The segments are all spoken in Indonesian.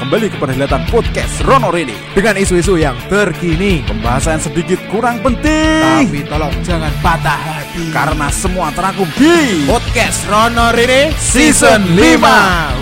kembali ke perhelatan podcast Rono Rini dengan isu-isu yang terkini. Pembahasan sedikit kurang penting Tapi tolong jangan patah hati. karena semua terangkum di podcast Rono Rini Season 5.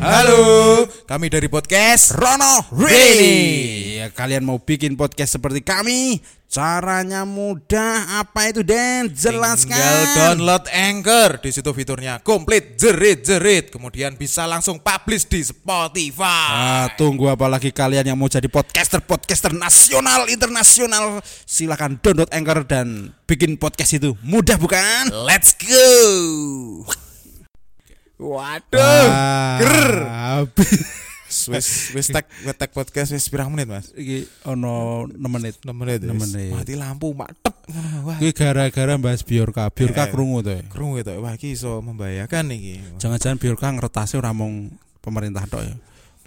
Halo, kami dari podcast Rono Rini. Ya, kalian mau bikin podcast seperti kami? Caranya mudah. Apa itu Den? Jelaskan. Tinggal download Anchor di situ fiturnya komplit jerit-jerit kemudian bisa langsung publish di Spotify. Ah, tunggu apa lagi kalian yang mau jadi podcaster-podcaster nasional internasional? Silakan download Anchor dan bikin podcast itu. Mudah bukan? Let's go. Waduh. ger. Wis wis tag tag podcast wis pirang menit, Mas? Iki ono 6 menit. 6 menit. Enam wis. menit. Mati lampu matep. Wah, Iki gara-gara bahas Biorka. Biorka Eh. krungu to. ya? krungu itu. Wah, iki iso membahayakan iki. Jangan-jangan Biorka ngeretasi ora mung pemerintah tok ya.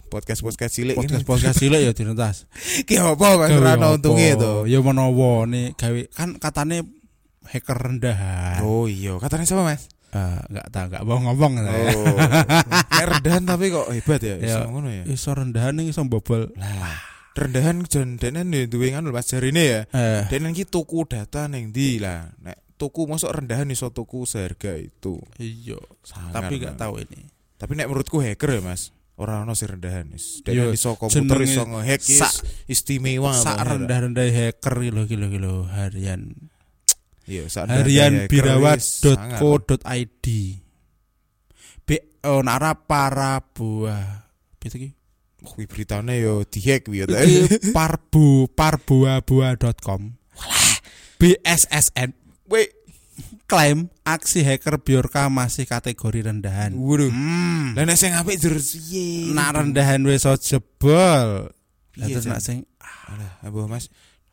Podcast-podcast cilik Podcast podcast cilik ya direntas. Ki apa Mas ora ono untunge to? Ya menawa nih gawe kan katane hacker rendahan. Oh iya, katanya siapa, Mas? Eh, enggak tahu enggak mau ngomong Oh. Kayak rendahan tapi kok hebat ya, Ya. iso ngono ya. iso rendahan ning iso bobol. Lah, rendahan denen ya duwe ngono Mas jarine ya. Eh, Denen ki tuku data ning ndi lah. Nek tuku masuk rendahan iso tuku seharga itu. iya. Tapi enggak Mas. tahu ini. Tapi nek menurutku hacker ya, Mas. Ora ono sih rendahan. Yo, denen iso komputer iso ngehack sak- istimewa. Sak rendah-rendah hacker kilo kilo kilo harian. Iya, sak rendah hacker wis sangar. harianbirawat.co.id. B oh nara para buah. Iki? Oh, kuwi beritane yo dihack kuwi ya. ta. Parbu parbuabua.com. BSSN Weh, klaim aksi hacker Biorka masih kategori rendahan. waduh. Hmm. Lah nek sing apik jur piye? Nak rendahan wis jebol. Lah Piye, terus nak sing Alah, Mas?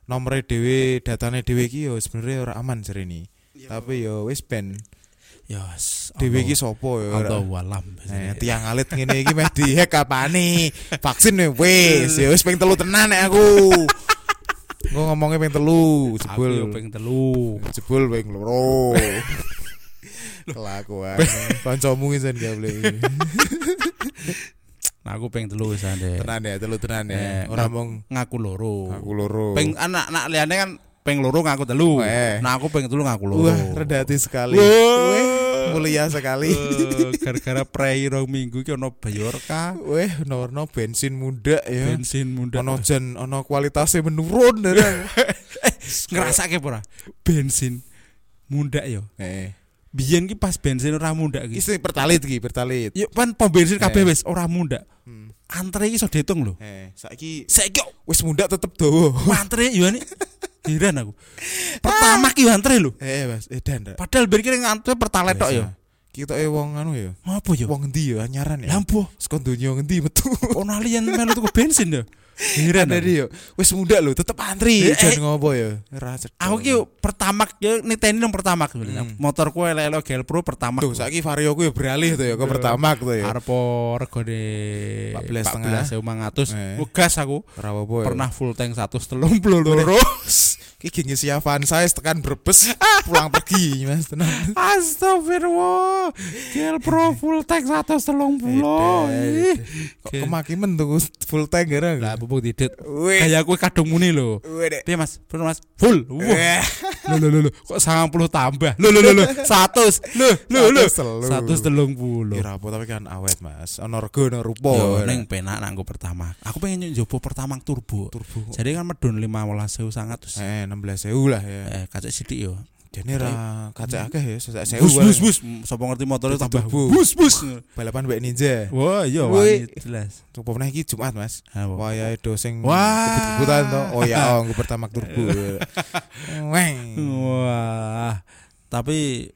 Nomere dhewe, datane dhewe iki yo sebenarnya ora aman jarene. Tapi yo wis ben ya wis, dhewe Allah- iki sapa yo. ora- Allah walam. Eh, tiang alit ngene iki meh dihack kapane? Vaksin wis, ya wis ping telu tenan nek aku. Engko ngomongnya ping telu, Aku jebul. ping telu. Jebul ping loro. Kelakuan. Kancamu iki jan gak boleh. Nah, aku ping telu wis ande. Tenan ya, telu tenan Eh, ya. Ora nah- mong Ngaku loro. aku loro. Ping anak-anak liyane kan ping loro ngaku telu. Eh. Nah, aku ping telu ngaku loro. Wah, rendah hati sekali. Wah. Mulia sekali. Eh, gara-gara prei rong minggu ki ono Biorka, Weh, ono bensin muda ya. bensin muda. Ono jan ono kualitasnya menurun ya. ngrasake apa ora? Bensin muda yo. Eh, Biyen ki pas bensin ora muda ki. iki pertalit iki, pertalit. Yo pan pom bensin kabeh Eh. wis ora muda. Hmm. Antre iki iso diitung lho. Eh, saiki Saiki wis muda tetep dawa. antre yo ini heran aku. Pertama ki yo antre lho. Eh, Mas, eh dan. Rak. Padahal ben ki antre pertalite tok yo. Kita eh wong anu ya. Ngopo yo? Wong endi ya anyaran ya? Lampu. Sekon donya ngendi metu. Ono alien melu tuku bensin yo. Heran. aku. Tadi yo, wis muda lho, tetep antri. Eh, Jan eh. ngopo ya? Ora cedhak. Aku ki yo pertama yo niteni nang pertama Hmm. Motorku elek-elek Gel Pro pertama. Tuh, saiki vario ku ya beralih tuh ya ke pertama tuh ya. Arep regane 14,5. 14.500. Eh. Wegas aku. Ya. Pernah full tank 132. Ki gengis ya Avanza tekan Brebes pulang pergi Mas tenan. Astagfirullah. Gel Pro full tank 130. Ih. Kok kemakimen tuh full tank gara. Pupuk didit. Kayak aku kadung muni lho. Piye Mas? Bener Mas? Full. Lho lho lho. Kok 90 tambah. Lho lho lho lho. 100. Lho lho lho. 130. 130. Ya apa tapi kan awet Mas. Ono rego ono rupa. Ning penak nanggo pertama. Aku pengen nyoba pertama turbo. turbo. Jadi kan medun 15.100. Eh 16.000 lah ya. Eh kacek sithik yo. Jane ra kacek akeh ya, sak sewu. Bus bus bus. Sapa ngerti motornya Dadi tambah bus bus. Balapan mbek Ninja. Wah, iya wani jelas. Coba meneh iki Jumat, Mas. Apa? Wah ya do sing kebut-kebutan to. Oh ya, oh nggo pertama turbo. Weng. Wah. Tapi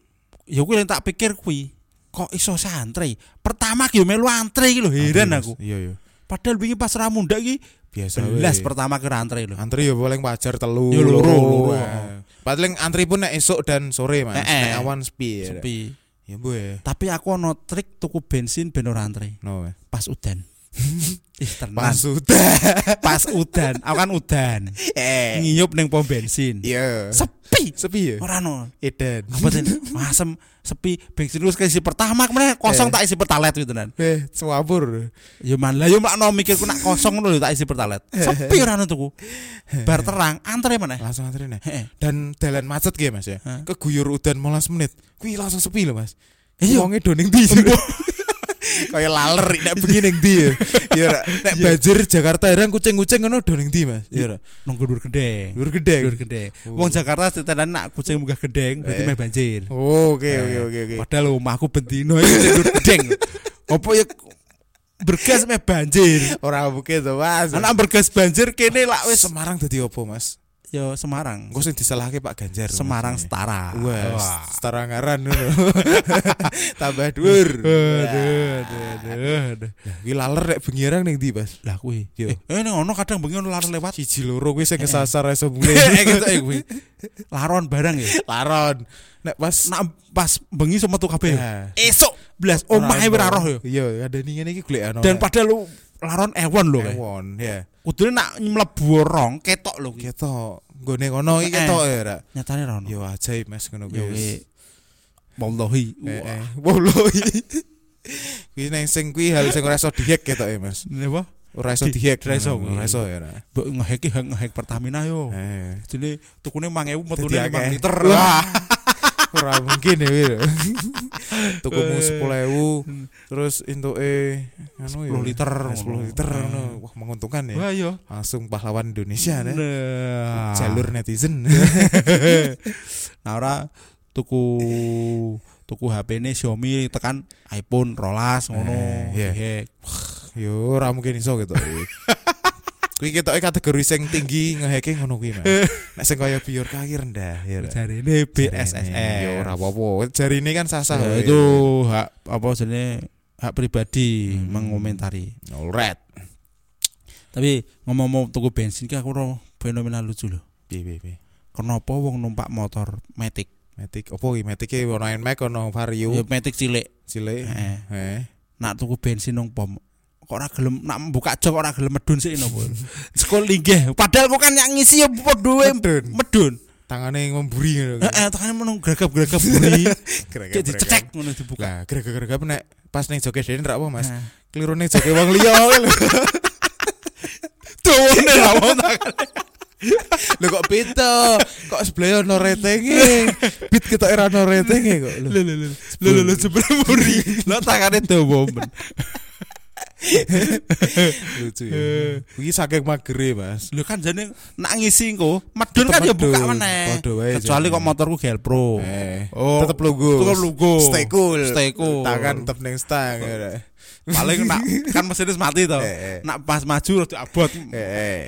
ya kuwi yang tak pikir kuwi kok iso santri. Pertama ki yo melu antri iki lho, heran aku. Iya iya. Padahal wingi pas ra munda iki Biasa belas pertama ke antri lho. Antri ya paling wajar telu. Ya, loro. Paling antri pun nek esuk dan sore, Mas. Eh, eh. Nek awan sepi. ya. Sepi. Ya bu ya. Tapi aku ono trik tuku bensin ben ora antri No. pas udan. Ih. Pas sudah. Pas udan, aku kan udan. Eh. Ngiyup ning pom bensin. Iya. Sepi. Sepi ya. Ora no. Edan. Apa ten? Masem sepi bensin wis keisi pertama ke mana kosong Eh. tak isi pertalet gitu nan. Eh, swabur. Ya man lah yo makno mikirku nak kosong lho tak isi pertalet. Sepi ora no tuku. Bar terang antre mana? Langsung antri nih. Dan dalan macet gitu Mas ya. Keguyur udan 15 menit. Kuwi langsung sepi loh Mas. Iya. Wonge do ning ndi? Kayak laler nek bengi ning ndi ya. Ya nek banjir Jakarta heran kucing-kucing ngono do ning ndi Mas? Ya ora. Nunggu dur gede. Dur gede. Dur gede. Wong Jakarta setelan nak kucing munggah gedeng berarti Eh. meh banjir. Oh, Oke oke oke oke. Padahal omahku bendino iki dur gedeng. Apa ya bergas meh banjir. Ora buke to Mas. Anak bergas banjir kene lak wis Semarang dadi opo Mas? Yo Semarang. Engko sing disalahke Pak Ganjar. Semarang Mas. setara. Wah, setara ngaran ngono. Tambah dhuwur. Aduh, aduh, aduh. Kuwi laler nek bengi arang ning ndi, Mas? Lah kuwi. Yo. Eh, eh ning ono kadang bengi ono lar lewat. Siji loro kuwi sing kesasar iso mulai. Eh gitu eh kuwi. Laron barang ya. Laron. Nek pas Nak pas bengi sama tuh kabeh. Ya. Esok blas omahe ora roh yo. Iya, ada ning ngene iki golek ana. Dan padahal lu laron ewon lho kae. ewon, ya. Kudune nak mlebu rong ketok lho. Ketok. Nggone ngono iki Eh. ketok ya, Ra. Nyatane ra ono. Yo ajaib Mas ngono kuwi. wallahi. Eh, Wah. eh. Wallahi. Kuwi neng sing kuwi hal sing ora iso dihack ketoke, Mas. Ini apa? Ora iso dihack. Ora iso. Ora iso ya, Ra. Mbok ngeheki ngehek Pertamina yo. Eh. Jadi tukune 5000 metune Dadi 5 akeh. liter. Wah. Ora mungkin ya kuwi. Tukumu 10.000 terus entuke anu ya 10 liter. 10 liter ngono. Wah, menguntungkan ya. Wah yo. Langsung pahlawan Indonesia deh. Nah. Jalur netizen. Nah ora tuku tuku HP ini Xiaomi tekan iPhone rolas ngono. Eh, iya. Dihek. Yo ora mungkin iso gitu. Kuwi ketoke kategori sing tinggi ngehacking ngono kuwi, Mas. Nek sing kaya Biorka iki rendah ya. Jarine BSSN. Yo ora apa-apa. Jari ini kan sah-sah. Ya, itu hak apa jenenge hak pribadi Hmm. mengomentari. alright. Tapi ngomong-ngomong tuku bensin ki aku ro fenomena lucu loh. Piye piye piye. Kenapa wong numpak motor Matic? Matic opo iki? Matic e ono Nmax ono Vario. Ya Matic cilik. Cilik. Eh. Eh. Nak tuku bensin nang pom. Kok ora gelem nak buka jok ora gelem medun sik nopo. Sekol linggih. Padahal kok kan yang ngisi ya podo Medun. medun. Tangane memburi ngono. Heeh, tekane menung geragap-geragap buri. Kayak dicecek ngono dibuka. Lah, geragap-geragap nek pas ning joget dene ra apa, Mas. Nah. Keliru ning joget wong liya lho. Dawane ra wong. Lho kok beda? Kok sebelah ono retenge? Beat kita era ono retenge kok. Lho. Lho lho lho. Lho jebule buri. Lah takane dawa men. Lucu ya. Kuwi saking magere, Mas. Lho kan jane nak ngisi engko, medun kan ya buka meneh. Wae Kecuali kok motorku Gel Pro. Eh, Oh, tetep logo. tetep logo. Stay cool. Stay cool. Tangan tetep ning stang ya. Paling nak kan mesin wis mati to. Eh, eh. Nak pas maju rada abot. Eh, eh.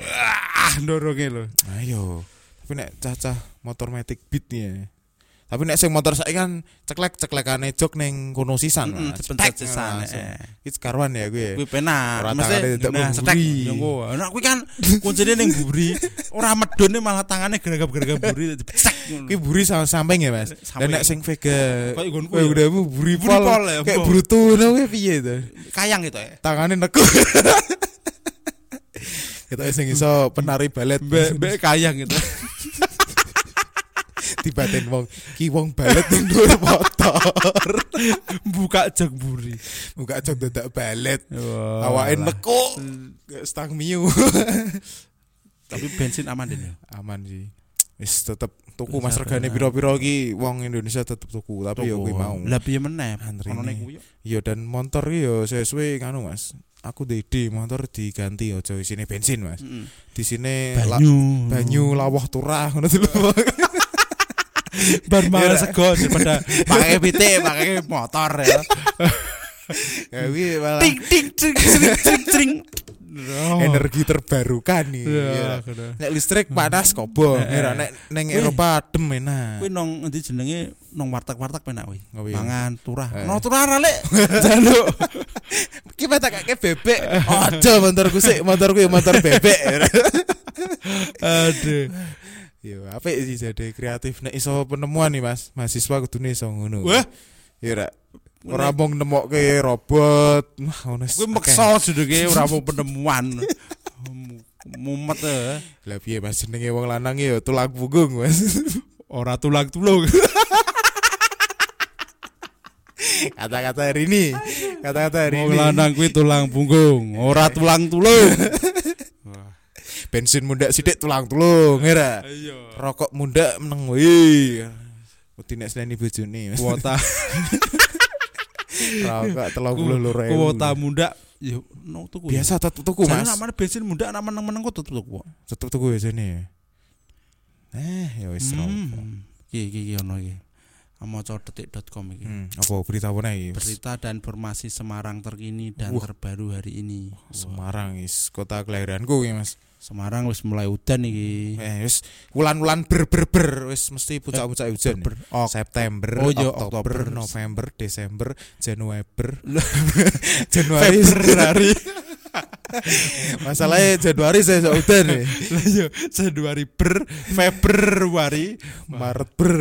Ah, ndorongke lho. Ayo. Tapi nek cacah motor Matic Beat nih. Tapi nek sing motor saiki kan ceklek-ceklekane jok ning kono sisan. Tek, sisan, eh. Iki karuan ya gue. Kuwi penak. Ora Mesti nah, yo engko. Nah, kuwi kan kuncine ning buri. Ora medone malah tangane geragap-geragap buri ngono. Ki buri sama samping ya, Mas. Dan nek sing Vega Kayak nggonku Kayak ya. udah buri pol. ya, Kayak brutu ngono kuwi piye to? Kayang gitu ya. Tangane neku. Kita sing iso penari balet mbek kayang gitu. tibaten wong ki wong balet ning dhuwur motor. Buka jok buri. Buka jok dadak balet. Wah, Awake stang miu. Tapi bensin aman deh. Aman sih. Wis tetep tuku mas regane piro-piro iki wong Indonesia tetep tuku, tapi yo kuwi mau. Lah piye meneh? Antrine. Kuwi. yo. Iya dan motor yo sesuai kanu Mas. Aku DD motor diganti aja isine bensin Mas. Heeh. Di sini la- Banyu. banyu lawah turah ngono. bar malah Ya, sego daripada pakai pitik, pakai motor ya. Ya kuwi malah Ting ting ting cring cring. Oh. energi terbarukan nih. Iya, Iya. Nek listrik panas kobong, Eh, eh. Nek ning Wih. Eropa adem enak. Kuwi nong endi jenenge nong warteg-warteg penak kuwi. Oh, iya. Mangan turah. Eh. No turah ra lek. Jaluk. Ki tak kakek bebek. Aja motorku sik, motorku ya motor bebek. Aduh. Yo, apik sih jadi kreatif nek iso penemuan nih Mas. Mahasiswa kudune iso ngono. Wah. Iya ra. Ora mung nemokke robot. Wah, ngono. Kuwi meksa jenenge ora mau penemuan. Mumet eh. Lah piye Mas jenenge wong lanang ya tulang punggung, Mas. Ora tulang-tulung. Kata-kata hari ini. Kata-kata hari Wong ini. lanang kuwi tulang punggung, ora tulang-tulung. Bensin muda sidik tulang tulung, ya Iya. Rokok muda meneng wih. Wedi nek seneni bojone. Kuota Rokok 32 kuota muda yo no tuku. Biasa tetep tuku, Mas. Mas. namanya bensin muda nama meneng-meneng kok tetep tuku. Tetep tuku biasane. Eh, ya wis. Hmm. Iki iki iki ono iki. Maca detik.com iki. Hmm, apa berita apa nih? Berita dan informasi Semarang terkini dan Wah. terbaru hari ini. Semarang is kota kelahiranku ya Mas. Semarang wis mulai udan iki. Eh wis wulan-wulan ber ber ber wis mesti puncak-puncak hujan. Ber- ya. September, Oh, iya, Oktober, Oktober. November, Desember, Januari, Januari, Februari. Masalahnya Januari saya nih. Lah yo Januari ber Februari Maret ber.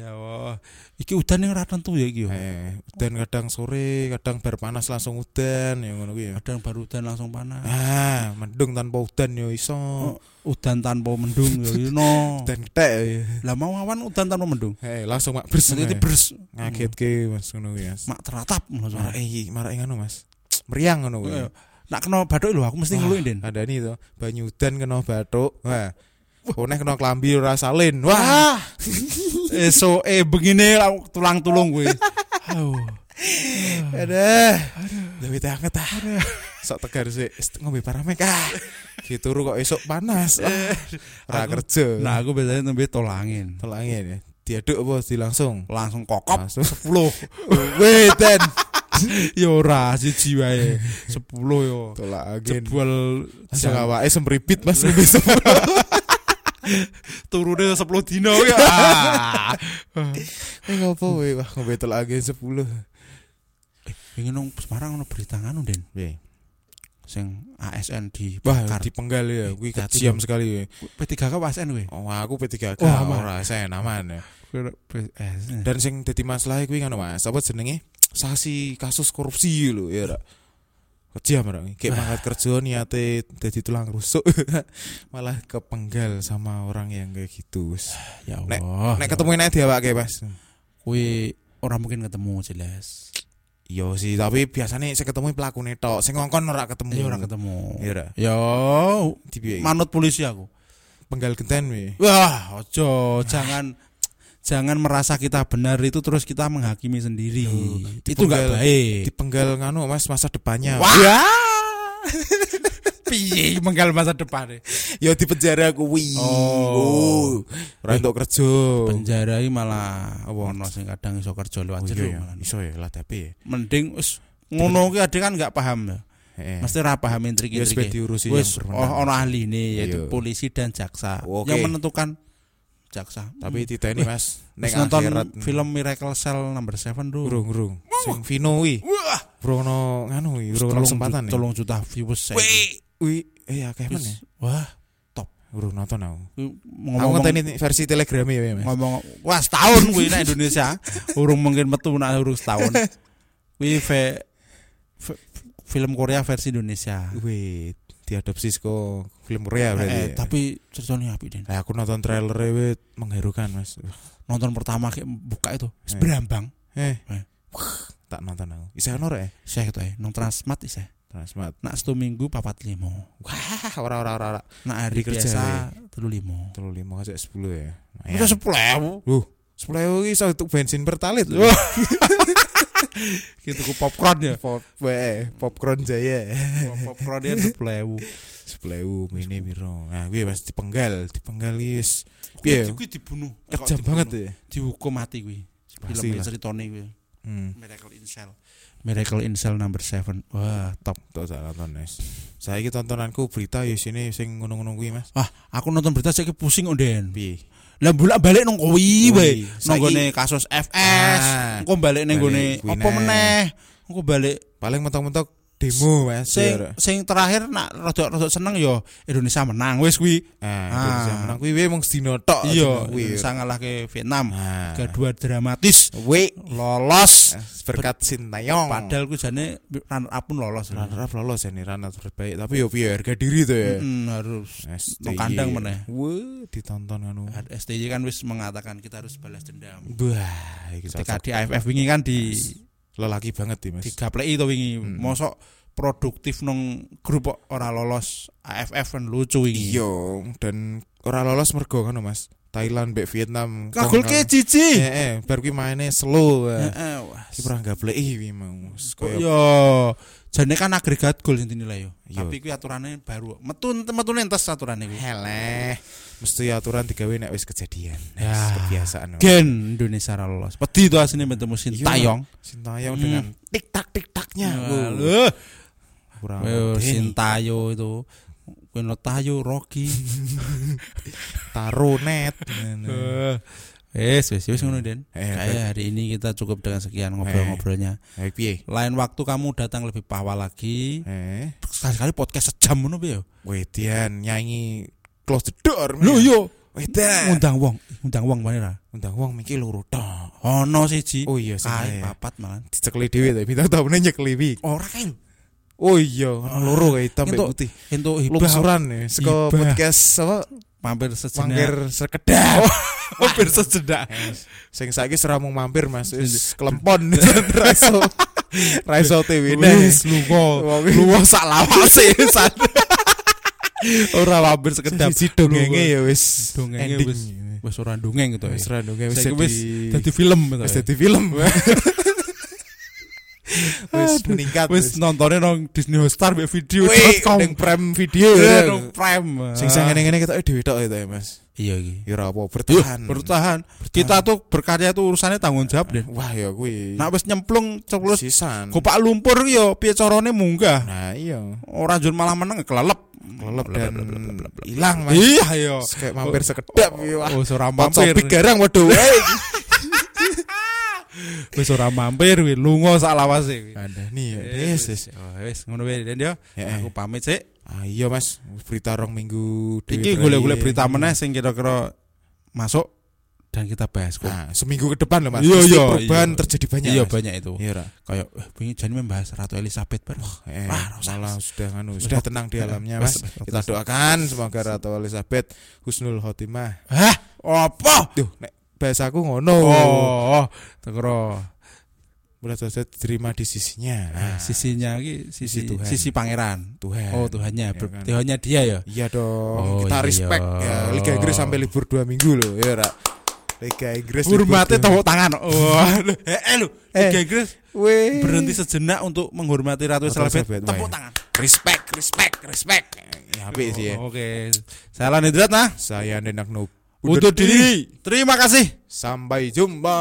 Ya Allah. Iki udan yang ora tentu ya yo. Eh, udan kadang sore, kadang bar panas langsung udan ya ngono ya. Kadang baru udan langsung panas. Ah, mendung tanpa udan yo iso. Oh, udan tanpa mendung ya no. Udan ketek ya. Lah mau awan udan tanpa mendung. Eh, langsung mak bers. Nanti eh. bers ngagetke Mas ngono Mas. mak teratap langsung. Marak iki, marak ngono Mas. Meriang ngono kuwi. Eh, Nak kena bathuk lho aku mesti ngeluhin Den. Ada nih tuh, banyu udan kena batuk. Wah. Oneh kena klambi ora salin. Wah. Esok eh begini tulang tulung gue. Aduh. Ada. Lebih hangat ah. Sok tegar sih. Ngombe paramek ah. Gitu kok esok panas. Ah. Ora kerja. Nah aku biasanya nembe tolangin. tolangin ya. Diaduk apa di langsung? Langsung kokop Langsung. 10. Weh, ten. Ya ora siji wae. 10 yo. Tolangin. Jebol Langsung awake semripit Mas. turune 10 dino ya. Ah. Eh ngopo weh? Wah, ngombe tolangin 10. Pengen nang Semarang ono berita nganu Den. Weh. Sing ASN di Wah, dipenggal ya. Kuwi Hati-hati kejam sekali ya. P3K ke ASN kowe? Oh, aku P3K Wah, aman. ora saya aman ya. ASN. Dan sing dadi masalah kuwi ngono Mas, apa jenenge? Sasi kasus korupsi lho ya. Kejam ra. Kayak mangkat kerja niate dadi tulang rusuk malah kepenggal sama orang yang kayak gitu. Ya Nek- Allah. Nek ketemu nek diawake Mas. kuwi ora mungkin ketemu jelas. Iya sih, tapi biasanya saya ketemu pelaku tok, sing ngongkon ora ketemu. Ya ora ketemu. Iya ra. Ya Dipiye? manut polisi aku. Penggal genten wi. Wah, ojo, jangan jangan merasa kita benar itu terus kita menghakimi sendiri. Loh, itu dipenggal- baik. Dipenggal nganu Mas masa depannya. Wah. Ya. Piye menggal masa depan Ya di penjara kuwi. Oh. Ora entuk kerja. Penjara iki malah ono sing kadang iso kerja lewat Oh, jero iya, malah. iso ya lah tapi. Mending wis ngono ki ade kan enggak paham ya. Heeh. Mesti ora paham Ya intrik-intrik. sudah diurusi Wis yang oh, berwenang. ono ahli ini yaitu Iya. polisi dan jaksa Oke. yang menentukan jaksa. Tapi tidak ini Mas, nek nonton akhirat film Miracle Cell number 7 tuh. urung urung. Sing Vino wi. Urung ono nganu wi, urung ono kesempatan nih. Tolong juta views saya. Wi, wi, eh akeh men ya. Wah, Urung nonton aku. Aku ngomong ngenteni versi telegram ya Mas. ngomong wah setahun kuwi nang Indonesia. Urung mungkin metu nak urung setahun. Kuwi film Korea versi Indonesia. Wih, diadopsi saka film Korea berarti. Eh, ya. tapi ceritanya apik Den. Nah, aku nonton trailer wit mengharukan Mas. Nonton pertama kayak buka itu, Eh. berambang. Eh, Eh. tak nonton aku. Isa ono rek Saya gitu ya, nong Transmart isih. Transmart. Nak satu minggu papat limo. Wah, ora ora ora. Nak hari Kerja, biasa telu limo. Telu lima aja sepuluh ya. Itu sepuluh. Uh, sepuluh ewu iki iso untuk bensin pertalit. Gitu ku popcorn ya. Pop, eh, popcorn jaya. popcorn dia sepuluh. Sepuluh ewu mini biro. Nah, gue pas dipenggal, dipenggal wis. Piye? Kuwi dibunuh. Kejam banget ya. Dihukum mati. Pasti Film ceritane kuwi. Hmm. Miracle in Cell. Miracle in Cell number 7. Wah, top. Tuh nonton Mas. Saiki tontonanku berita ya sini sing ngono-ngono kuwi Mas. Wah, aku nonton berita saiki pusing Onden. Piye? Lah bolak-balik nang kuwi wae. Nang gone kasus FS. Ah. Engko balik nang gone Balik apa neh. meneh? Engko balik Paling mentok-mentok demo Mas. Sing ya, Ra. sing terakhir nak rada-rada seneng yo Indonesia menang wis kuwi. Nah, Ah. Indonesia menang kuwi wis mung sedina tok. Iya, kuwi. Indonesia ngalahke Vietnam. Nah. Kedua dramatis Kuwi lolos. berkat Sintayong. Padahal ku jane runner up pun lolos. runner up lolos ya nih runner terbaik tapi yo piye harga diri tuh ya. Mm, harus STY. kandang meneh. Wah, ditonton anu. STY kan wis mengatakan kita harus balas dendam. Wah, Ketika di AFF wingi kan di lelaki banget nih, Mas. digapleki to wingi. Hmm. Mosok produktif nong grup kok ora lolos AFF kan lucu wingi. Iya, dan ora lolos mergo kan Mas. Thailand mbek Vietnam. Kagul ke cici. Eh, bar kuwi maine slow. eh. Heeh. Ki pernah gapleki kuwi mau. Kayak yo jane kan agregat gol sing dinilai yo. Iya. Tapi kuwi aturannya baru. Metu metune entes aturannya kuwi. heleh. Mesti aturan digawe nek wis kejadian. Ya. Kebiasaan. Gen Indonesia lolos. Pedi to asine bertemu Sintayong. Sintayong Hmm. dengan tik tak tik taknya. Waduh. Kurang. Ayo medeni. Sintayo itu Kuwi Tayo Rocky. Taro net. Eh, Wes, wes, wes ngono Den. Eh, Kayak hari ini kita cukup dengan sekian ngobrol-ngobrolnya. Eh, piye? Lain waktu kamu datang lebih awal lagi. Eh, Sekali-sekali podcast sejam ngono piye? Wedian nyanyi close the door. Lho yo, Wedan. ngundang wong, ngundang wong mana ra? Undang wong mikir loro tok. Ono siji. Oh iya sing papat malah. Dicekli dhewe ta, bintang tamune nyekli wi. Ora kae. lho. Oh iya, ono loro kae hitam mbek putih. Entuk hibah Lungsuran ya, saka Hibah. podcast apa? mampir sejenak. Mampir sekedap. mampir sejenak. Sing saiki ora mung mampir Mas, kelempon raiso. Raiso TV Wis lunga. Lunga sak lawase. Ora mampir sekedap. Siji dongenge ya wis Dongenge wis wis ora dongeng gitu. Wis ya. ra dongeng wis Saiki jadi wis dadi film gitu. wis ya. dadi film. Wis meningkat Wis nontonnya nang Disney Hotstar mbek video Wih, com. ning Prime Video. Ya. nang Prime. Sing sing ngene-ngene ketoke dhewe tok ya, Mas. Iya iki. Ya ora apa bertahan. bertahan. Kita tuh berkarya tuh urusannya tanggung jawab deh. Wah ya kuwi. Nak wis nyemplung ceplus sisan. kopak lumpur yo piye carane munggah. Nah, iya. Ora jur malah meneng kelelep. Kelelep dan hilang, Mas. Iya yo. Terus Kayak mampir sekedap ya, wah. Oh, ora Mampir. garang waduh. wae. Wis ora mampir wi lunga sak lawase wi. Ada nih ya. Wis Yes, yes. wis. Wis ngono wae Den yo. Ya, Aku pamit sik. Ah, iya Mas, berita rong minggu Iki golek-golek berita meneh sing kira-kira masuk dan kita bahas kok. Nah, seminggu ke depan loh Mas. Iya, iya, perubahan iya. terjadi banyak. Iya Mas. banyak itu. Iya, Ra. Kayak eh pengen jadi membahas Ratu Elizabeth bar. Eh, Wah, usah, malah Mas. sudah Wis, sudah tenang di Eh, alamnya Mas. Kita doakan semoga Ratu Elizabeth husnul khotimah. Hah? Apa? Duh, nek bahasaku ngono. Oh, tekro. Mudah saja diterima di sisinya. Nah, Sisinya iki sisi Sisi Tuhan. sisi pangeran. Tuhan. Oh, Tuhannya, Ya kan. Tuhannya dia ya. Iya dong, Oh, kita iya, respect ya. Liga Inggris sampai libur dua minggu loh, ya Ra. Liga Inggris Hormati tepuk tangan. Wah, eh, eh lho, Eh. Liga Inggris Weh. berhenti sejenak untuk menghormati Ratu Elizabeth. Tepuk tangan. Respect, respect, respect. Ya, sih ya. Oke. Saya Lan Hidrat nah. Saya Nenak Noob. Untuk diri. Terima kasih. Sampai jumpa.